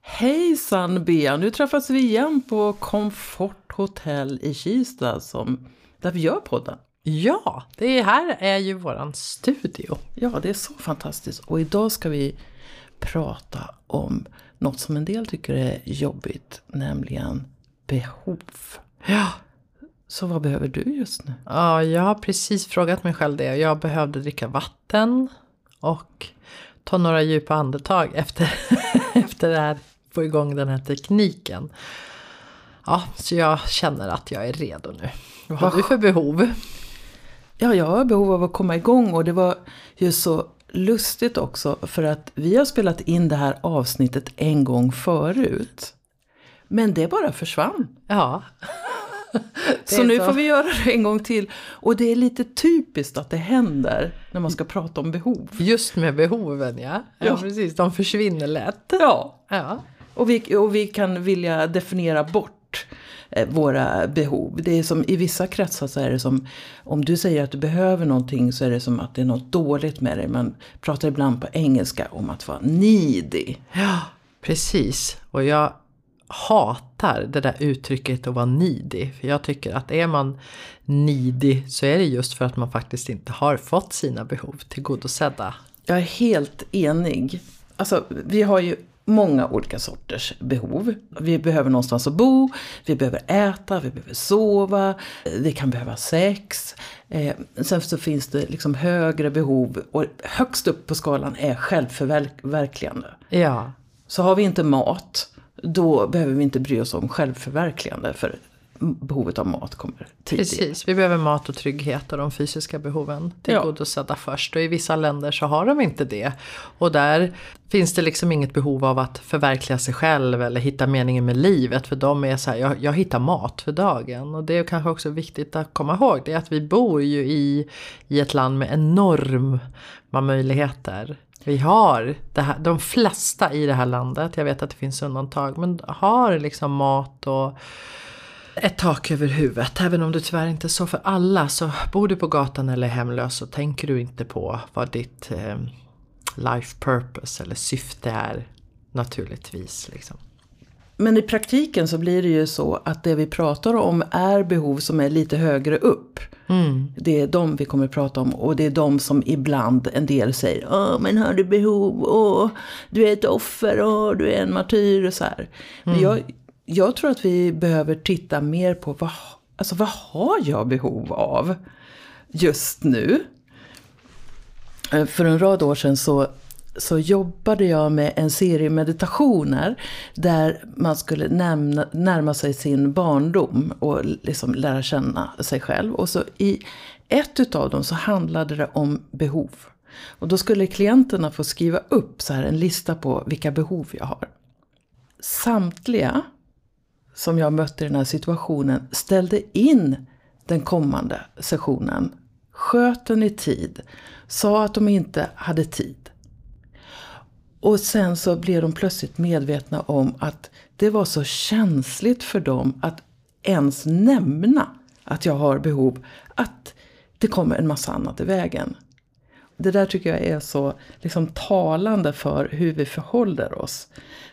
Hejsan Bea! Nu träffas vi igen på Comfort Hotel i Kista som, där vi gör podden. Ja, det här är ju våran studio. Ja, det är så fantastiskt. Och idag ska vi prata om något som en del tycker är jobbigt, nämligen behov. Ja. Så vad behöver du just nu? Ja, jag har precis frågat mig själv det. Jag behövde dricka vatten och ta några djupa andetag efter, efter det här, få igång den här tekniken. Ja, så jag känner att jag är redo nu. Vad har du för behov? Ja, jag har behov av att komma igång och det var ju så lustigt också för att vi har spelat in det här avsnittet en gång förut. Men det bara försvann. Ja. Så nu så. får vi göra det en gång till. Och det är lite typiskt att det händer när man ska prata om behov. Just med behoven ja. Ja, ja. precis, de försvinner lätt. Ja. ja. Och, vi, och vi kan vilja definiera bort eh, våra behov. Det är som i vissa kretsar så är det som om du säger att du behöver någonting så är det som att det är något dåligt med dig. Man pratar ibland på engelska om att vara needy. Ja, precis. Och jag hatar det där uttrycket att vara needy. För jag tycker att är man needy så är det just för att man faktiskt inte har fått sina behov tillgodosedda. Jag är helt enig. Alltså vi har ju många olika sorters behov. Vi behöver någonstans att bo, vi behöver äta, vi behöver sova, vi kan behöva sex. Eh, sen så finns det liksom högre behov och högst upp på skalan är självförverkligande. Ja. Så har vi inte mat, då behöver vi inte bry oss om självförverkligande. För behovet av mat kommer tidigt. Precis, vi behöver mat och trygghet och de fysiska behoven tillgodosedda ja. först. Och i vissa länder så har de inte det. Och där finns det liksom inget behov av att förverkliga sig själv eller hitta meningen med livet. För de är så här, jag, jag hittar mat för dagen. Och det är kanske också viktigt att komma ihåg det är att vi bor ju i, i ett land med enorma möjligheter. Vi har det här, de flesta i det här landet, jag vet att det finns undantag, men har liksom mat och ett tak över huvudet. Även om det tyvärr inte är så för alla så bor du på gatan eller är hemlös så tänker du inte på vad ditt eh, life purpose eller syfte är naturligtvis. Liksom. Men i praktiken så blir det ju så att det vi pratar om är behov som är lite högre upp. Mm. Det är de vi kommer att prata om och det är de som ibland en del säger Åh men har du behov? Åh, du är ett offer, åh, du är en martyr och så här. Men mm. jag, jag tror att vi behöver titta mer på vad, alltså, vad har jag behov av just nu? Eh, för en rad år sedan så, så jobbade jag med en serie meditationer där man skulle nämna, närma sig sin barndom och liksom lära känna sig själv. Och så i ett utav dem så handlade det om behov. Och då skulle klienterna få skriva upp så här en lista på vilka behov jag har. Samtliga som jag mötte i den här situationen ställde in den kommande sessionen. Sköt den i tid. Sa att de inte hade tid. Och sen så blev de plötsligt medvetna om att det var så känsligt för dem att ens nämna att jag har behov. Att det kommer en massa annat i vägen. det där tycker jag är så liksom, talande för hur vi förhåller oss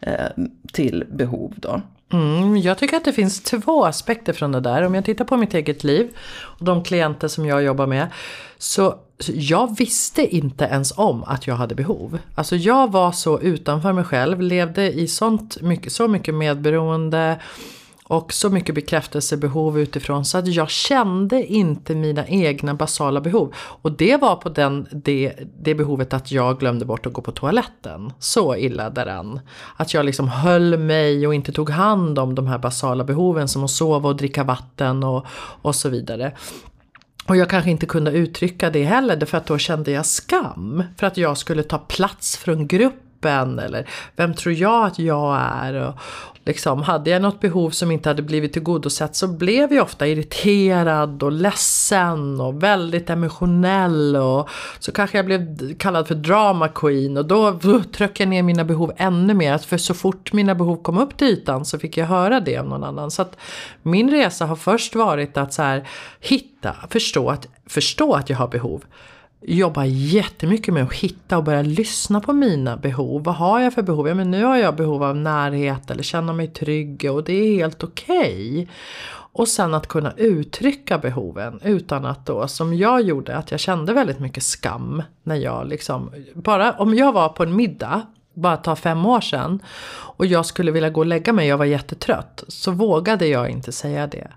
eh, till behov. Då. Mm, jag tycker att det finns två aspekter från det där. Om jag tittar på mitt eget liv och de klienter som jag jobbar med. Så, så jag visste inte ens om att jag hade behov. Alltså jag var så utanför mig själv, levde i sånt mycket, så mycket medberoende och så mycket bekräftelsebehov utifrån så att jag kände inte mina egna basala behov. Och det var på den, det, det behovet att jag glömde bort att gå på toaletten. Så illa däran. Att jag liksom höll mig och inte tog hand om de här basala behoven som att sova och dricka vatten och, och så vidare. Och jag kanske inte kunde uttrycka det heller för att då kände jag skam. För att jag skulle ta plats från gruppen eller vem tror jag att jag är? Och, Liksom, hade jag något behov som inte hade blivit tillgodosett så blev jag ofta irriterad och ledsen och väldigt emotionell. Och så kanske jag blev kallad för drama queen och då tryckte jag ner mina behov ännu mer. För så fort mina behov kom upp till ytan så fick jag höra det av någon annan. Så att min resa har först varit att så här, hitta, förstå att, förstå att jag har behov jobbar jättemycket med att hitta och börja lyssna på mina behov. Vad har jag för behov? Ja, men nu har jag behov av närhet eller känna mig trygg och det är helt okej. Okay. Och sen att kunna uttrycka behoven utan att då, som jag gjorde, att jag kände väldigt mycket skam när jag liksom, bara om jag var på en middag bara ta fem år sedan och jag skulle vilja gå och lägga mig, jag var jättetrött, så vågade jag inte säga det.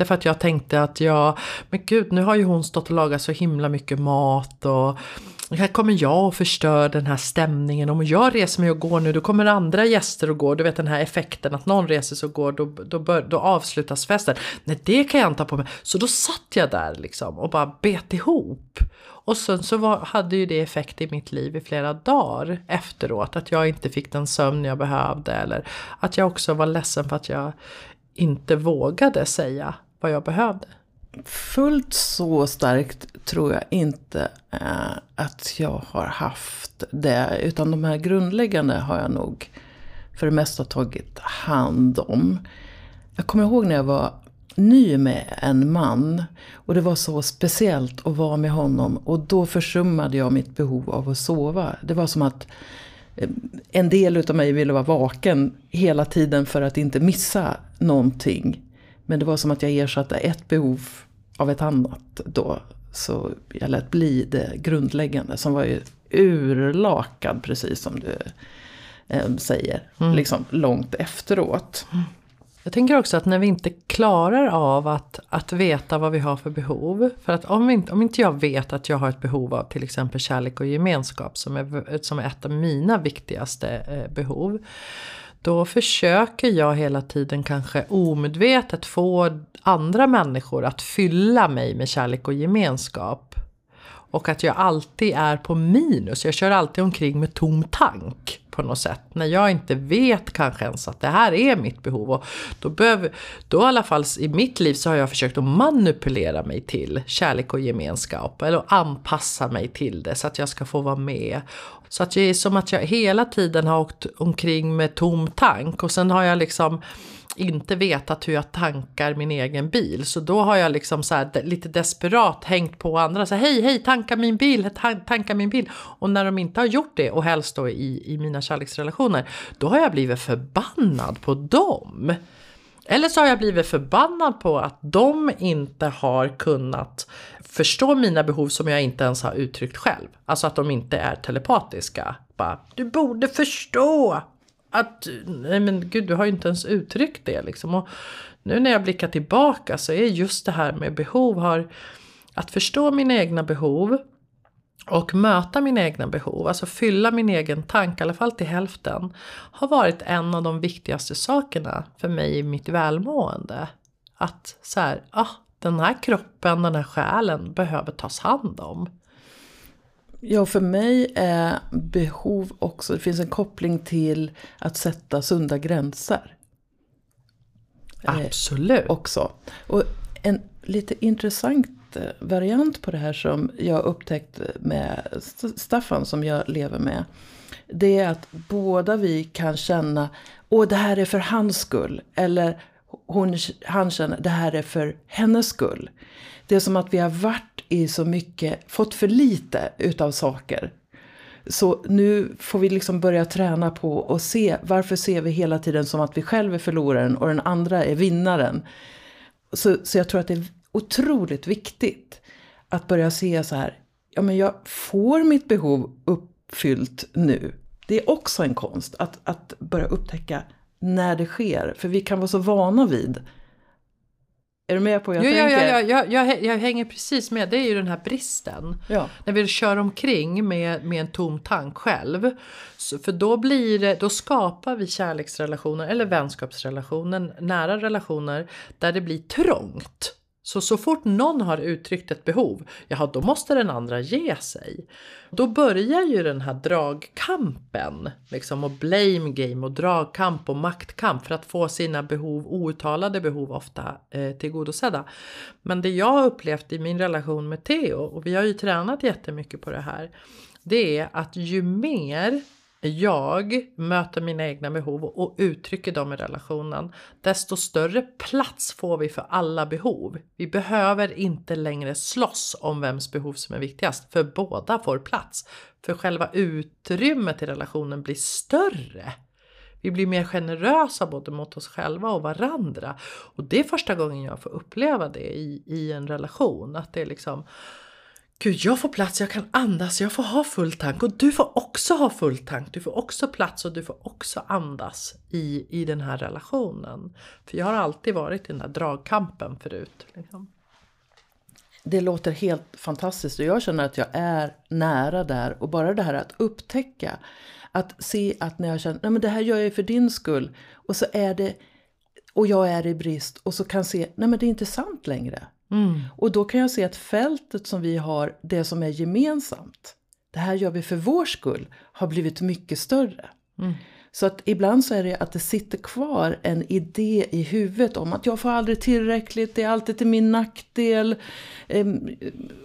Därför att jag tänkte att jag, men gud nu har ju hon stått och lagat så himla mycket mat och här kommer jag och förstör den här stämningen. Om jag reser mig och går nu då kommer andra gäster och går. Du vet den här effekten att någon reser sig och går då, då, bör, då avslutas festen. Nej det kan jag inte ha på mig. Så då satt jag där liksom och bara bet ihop. Och sen så var, hade ju det effekt i mitt liv i flera dagar efteråt. Att jag inte fick den sömn jag behövde. Eller att jag också var ledsen för att jag inte vågade säga vad jag behövde. Fullt så starkt tror jag inte eh, att jag har haft det. Utan de här grundläggande har jag nog för det mesta tagit hand om. Jag kommer ihåg när jag var ny med en man. Och det var så speciellt att vara med honom. Och då försummade jag mitt behov av att sova. Det var som att eh, en del utav mig ville vara vaken hela tiden för att inte missa någonting. Men det var som att jag ersatte ett behov av ett annat då. Så jag lät bli det grundläggande som var ju urlakad precis som du eh, säger. Mm. Liksom långt efteråt. Mm. Jag tänker också att när vi inte klarar av att, att veta vad vi har för behov. För att om, inte, om inte jag vet att jag har ett behov av till exempel kärlek och gemenskap som är, som är ett av mina viktigaste eh, behov. Då försöker jag hela tiden kanske omedvetet få andra människor att fylla mig med kärlek och gemenskap. Och att jag alltid är på minus. Jag kör alltid omkring med tom tank på något sätt. När jag inte vet kanske ens att det här är mitt behov. Och då, behöver, då i alla fall i mitt liv så har jag försökt att manipulera mig till kärlek och gemenskap. Eller anpassa mig till det så att jag ska få vara med. Så att det är som att jag hela tiden har åkt omkring med tom tank. Och sen har jag liksom inte vetat hur jag tankar min egen bil. Så då har jag liksom så här, lite desperat hängt på andra. Så här, hej, hej, tanka min bil, tanka min bil. Och när de inte har gjort det, och helst då i, i mina kärleksrelationer, då har jag blivit förbannad på dem. Eller så har jag blivit förbannad på att de inte har kunnat förstå mina behov som jag inte ens har uttryckt själv. Alltså att de inte är telepatiska. Bara, du borde förstå att, nej men gud du har ju inte ens uttryckt det liksom. Och nu när jag blickar tillbaka så är just det här med behov har, att förstå mina egna behov och möta mina egna behov, alltså fylla min egen tanke, i alla fall till hälften, har varit en av de viktigaste sakerna för mig i mitt välmående. Att så här, ah, den här kroppen, den här själen behöver tas hand om. Ja, för mig är behov också, det finns en koppling till att sätta sunda gränser. Eh, Absolut. Eh, också. Och en lite intressant eh, variant på det här som jag upptäckt med Staffan som jag lever med. Det är att båda vi kan känna, åh det här är för hans skull. Eller hon, han känner det här är för hennes skull. Det är som att vi har varit i så mycket, fått för lite utav saker. Så nu får vi liksom börja träna på att se, varför ser vi hela tiden som att vi själva är förloraren och den andra är vinnaren. Så, så jag tror att det är otroligt viktigt att börja se så här, ja men jag får mitt behov uppfyllt nu. Det är också en konst att, att börja upptäcka när det sker. För vi kan vara så vana vid är du med på hur jag ja, tänker? Ja, ja, ja, jag, jag hänger precis med. Det är ju den här bristen. Ja. När vi kör omkring med, med en tom tank själv. Så, för då, blir det, då skapar vi kärleksrelationer eller vänskapsrelationer, nära relationer där det blir trångt. Så, så fort någon har uttryckt ett behov, ja då måste den andra ge sig. Då börjar ju den här dragkampen, liksom och blame game och dragkamp och maktkamp för att få sina behov, outtalade behov ofta eh, tillgodosedda. Men det jag har upplevt i min relation med Theo, och vi har ju tränat jättemycket på det här, det är att ju mer jag möter mina egna behov och uttrycker dem i relationen, desto större plats får vi för alla behov. Vi behöver inte längre slåss om vems behov som är viktigast, för båda får plats. För själva utrymmet i relationen blir större. Vi blir mer generösa både mot oss själva och varandra. Och det är första gången jag får uppleva det i, i en relation. Att det är liksom Gud, jag får plats, jag kan andas, jag får ha full tank och du får också ha full tank. Du får också plats och du får också andas i, i den här relationen. För jag har alltid varit i den där dragkampen förut. Liksom. Det låter helt fantastiskt och jag känner att jag är nära där. Och bara det här att upptäcka, att se att när jag känner, nej men det här gör jag för din skull. Och så är det, och jag är i brist och så kan se, nej men det är inte sant längre. Mm. Och då kan jag se att fältet som vi har, det som är gemensamt, det här gör vi för vår skull, har blivit mycket större. Mm. Så att ibland så är det att det sitter kvar en idé i huvudet om att jag får aldrig tillräckligt, det är alltid till min nackdel. Ehm,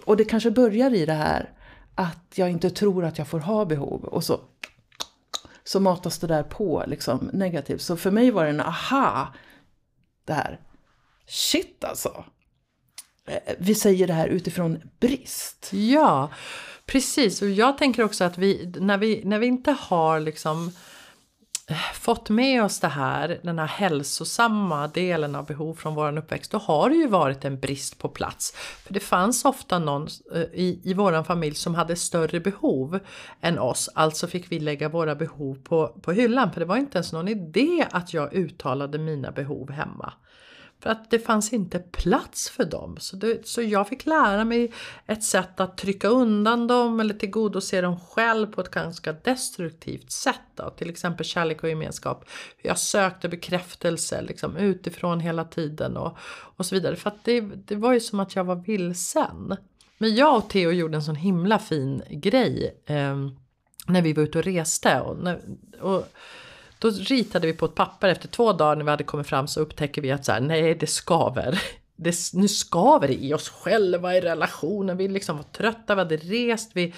och det kanske börjar i det här att jag inte tror att jag får ha behov. Och så, så matas det där på liksom negativt. Så för mig var det en aha, det här. Shit alltså! Eh, vi säger det här utifrån brist. Ja, precis. Och jag tänker också att vi, när vi, när vi inte har liksom eh, fått med oss det här, den här hälsosamma delen av behov från våran uppväxt, då har det ju varit en brist på plats. För det fanns ofta någon eh, i, i våran familj som hade större behov än oss, alltså fick vi lägga våra behov på, på hyllan. För det var inte ens någon idé att jag uttalade mina behov hemma. För att det fanns inte plats för dem. Så, det, så jag fick lära mig ett sätt att trycka undan dem eller tillgodose dem själv på ett ganska destruktivt sätt. Då. Till exempel kärlek och gemenskap. Jag sökte bekräftelse liksom, utifrån hela tiden och, och så vidare. För att det, det var ju som att jag var vilsen. Men jag och Theo gjorde en sån himla fin grej eh, när vi var ute och reste. Och, när, och då ritade vi på ett papper efter två dagar när vi hade kommit fram så upptäcker vi att så här, nej det skaver. Det, nu skaver det i oss själva i relationen. Vi liksom var trötta, vi hade rest, vi,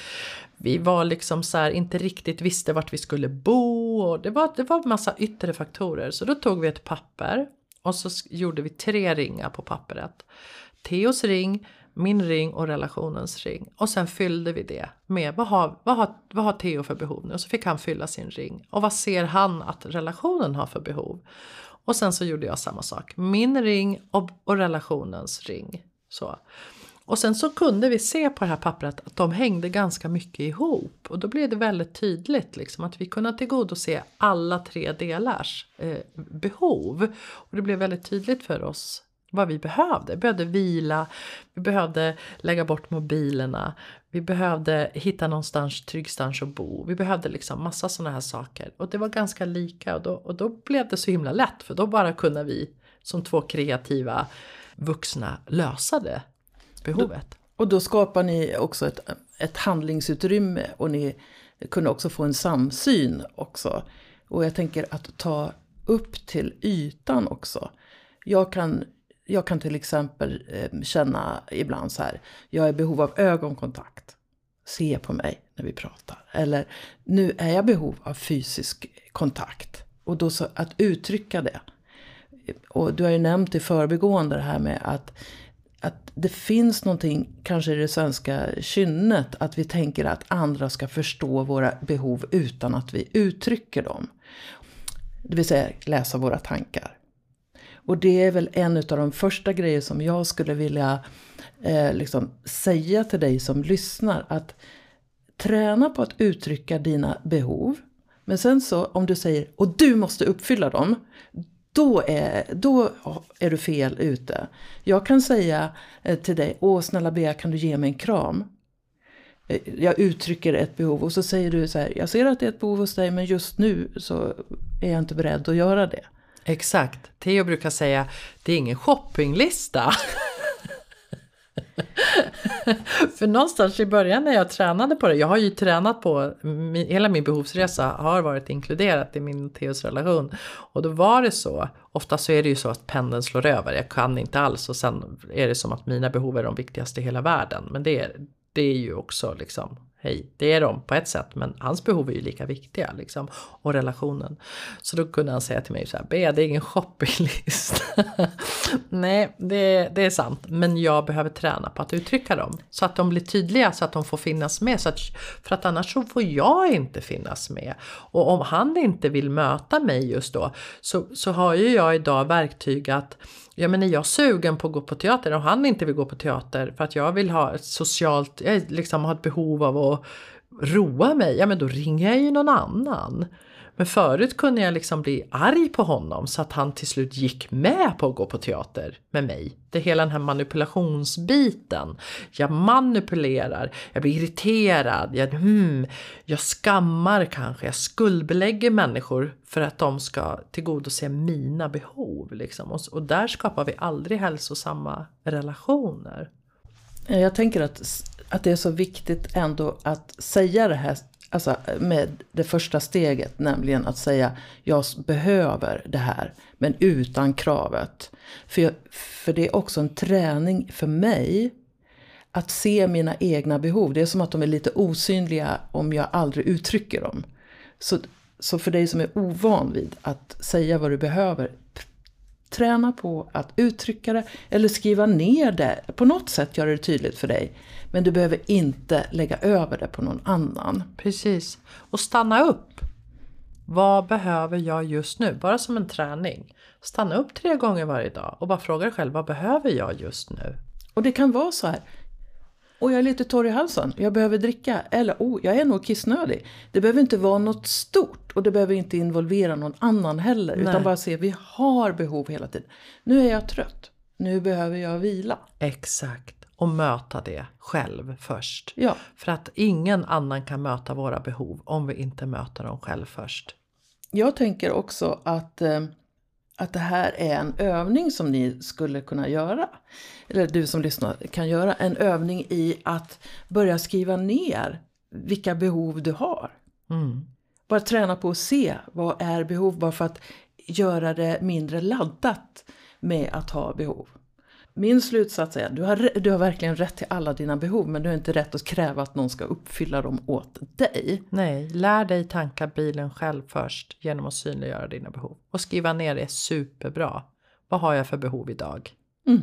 vi var liksom så här, inte riktigt visste vart vi skulle bo. Och det, var, det var massa yttre faktorer. Så då tog vi ett papper och så gjorde vi tre ringar på pappret. Teos ring, min ring och relationens ring. Och sen fyllde vi det med vad har, vad har, vad har Theo för behov nu? Och så fick han fylla sin ring. Och vad ser han att relationen har för behov? Och sen så gjorde jag samma sak. Min ring och, och relationens ring. Så. Och sen så kunde vi se på det här pappret att de hängde ganska mycket ihop. Och då blev det väldigt tydligt liksom att vi kunde tillgodose alla tre delars eh, behov. Och det blev väldigt tydligt för oss vad vi behövde. Vi behövde vila, vi behövde lägga bort mobilerna, vi behövde hitta någonstans tryggstans att bo. Vi behövde liksom massa sådana här saker. Och det var ganska lika och då, och då blev det så himla lätt för då bara kunde vi som två kreativa vuxna lösa det behovet. Och då skapar ni också ett, ett handlingsutrymme och ni kunde också få en samsyn också. Och jag tänker att ta upp till ytan också. Jag kan jag kan till exempel eh, känna ibland så här, jag är i behov av ögonkontakt. Se på mig när vi pratar. Eller nu är jag i behov av fysisk kontakt. Och då så att uttrycka det. och du har ju nämnt i förbigående det här med att, att det finns någonting, kanske i det svenska kynnet, att vi tänker att andra ska förstå våra behov utan att vi uttrycker dem. Det vill säga läsa våra tankar. Och det är väl en av de första grejer som jag skulle vilja eh, liksom säga till dig som lyssnar. Att träna på att uttrycka dina behov. Men sen så om du säger, och du måste uppfylla dem. Då är, då är du fel ute. Jag kan säga eh, till dig, åh snälla Bea kan du ge mig en kram? Eh, jag uttrycker ett behov och så säger du så här, jag ser att det är ett behov hos dig men just nu så är jag inte beredd att göra det. Exakt. Theo brukar säga, det är ingen shoppinglista. För någonstans i början när jag tränade på det, jag har ju tränat på, hela min behovsresa har varit inkluderat i min Theos relation. Och då var det så, ofta så är det ju så att pendeln slår över, jag kan inte alls och sen är det som att mina behov är de viktigaste i hela världen. Men det är, det är ju också liksom hej, det är de på ett sätt men hans behov är ju lika viktiga liksom. Och relationen. Så då kunde han säga till mig så här, Bea, det är ingen shoppinglist. Nej, det, det är sant. Men jag behöver träna på att uttrycka dem. Så att de blir tydliga, så att de får finnas med. Så att, för att annars så får jag inte finnas med. Och om han inte vill möta mig just då så, så har ju jag idag verktyg att Ja men är jag sugen på att gå på teater och han inte vill gå på teater för att jag vill ha ett socialt, jag liksom har ett behov av att och roa mig, ja men då ringer jag ju någon annan. Men förut kunde jag liksom bli arg på honom så att han till slut gick med på att gå på teater med mig. Det är hela den här manipulationsbiten. Jag manipulerar, jag blir irriterad, jag, hmm, jag skammar kanske, jag skuldbelägger människor för att de ska tillgodose mina behov. Liksom. Och, och där skapar vi aldrig hälsosamma relationer. Jag tänker att, att det är så viktigt ändå att säga det här alltså med det första steget, nämligen att säga jag behöver det här, men utan kravet. För, jag, för det är också en träning för mig att se mina egna behov. Det är som att de är lite osynliga om jag aldrig uttrycker dem. Så, så för dig som är ovan vid att säga vad du behöver, träna på att uttrycka det eller skriva ner det. På något sätt gör det tydligt för dig. Men du behöver inte lägga över det på någon annan. Precis. Och stanna upp. Vad behöver jag just nu? Bara som en träning. Stanna upp tre gånger varje dag och bara fråga dig själv vad behöver jag just nu? Och det kan vara så här. Och jag är lite torr i halsen, jag behöver dricka. Eller oh, jag är nog kissnödig. Det behöver inte vara något stort och det behöver inte involvera någon annan heller. Nej. Utan bara se, vi har behov hela tiden. Nu är jag trött, nu behöver jag vila. Exakt och möta det själv först. Ja. För att ingen annan kan möta våra behov om vi inte möter dem själv först. Jag tänker också att, eh, att det här är en övning som ni skulle kunna göra. Eller du som lyssnar kan göra. En övning i att börja skriva ner vilka behov du har. Mm. Bara träna på att se vad är behov. Bara för att göra det mindre laddat med att ha behov. Min slutsats är att du har, du har verkligen rätt till alla dina behov men du har inte rätt att kräva att någon ska uppfylla dem åt dig. Nej, lär dig tanka bilen själv först genom att synliggöra dina behov. Och skriva ner det superbra. Vad har jag för behov idag? Mm.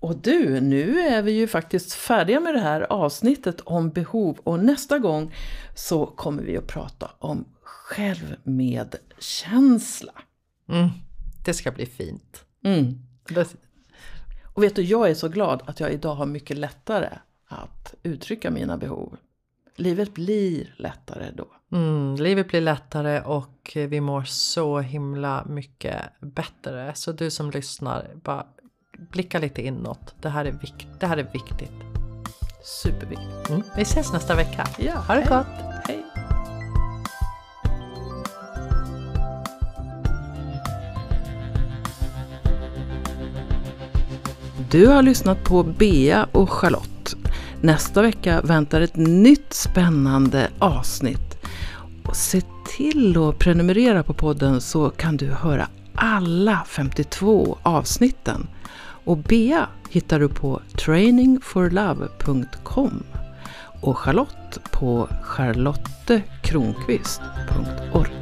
Och du, nu är vi ju faktiskt färdiga med det här avsnittet om behov och nästa gång så kommer vi att prata om självmedkänsla. Mm, det ska bli fint. Mm. Och vet du, jag är så glad att jag idag har mycket lättare att uttrycka mina behov. Livet blir lättare då. Mm, livet blir lättare och vi mår så himla mycket bättre. Så du som lyssnar, bara blicka lite inåt. Det här är, vikt, det här är viktigt. Superviktigt. Mm. Vi ses nästa vecka. Ja, ha det hej. gott! Hej! Du har lyssnat på Bea och Charlotte. Nästa vecka väntar ett nytt spännande avsnitt. Och se till att prenumerera på podden så kan du höra alla 52 avsnitten. Och Bea hittar du på trainingforlove.com och Charlotte på charlottekronqvist.org.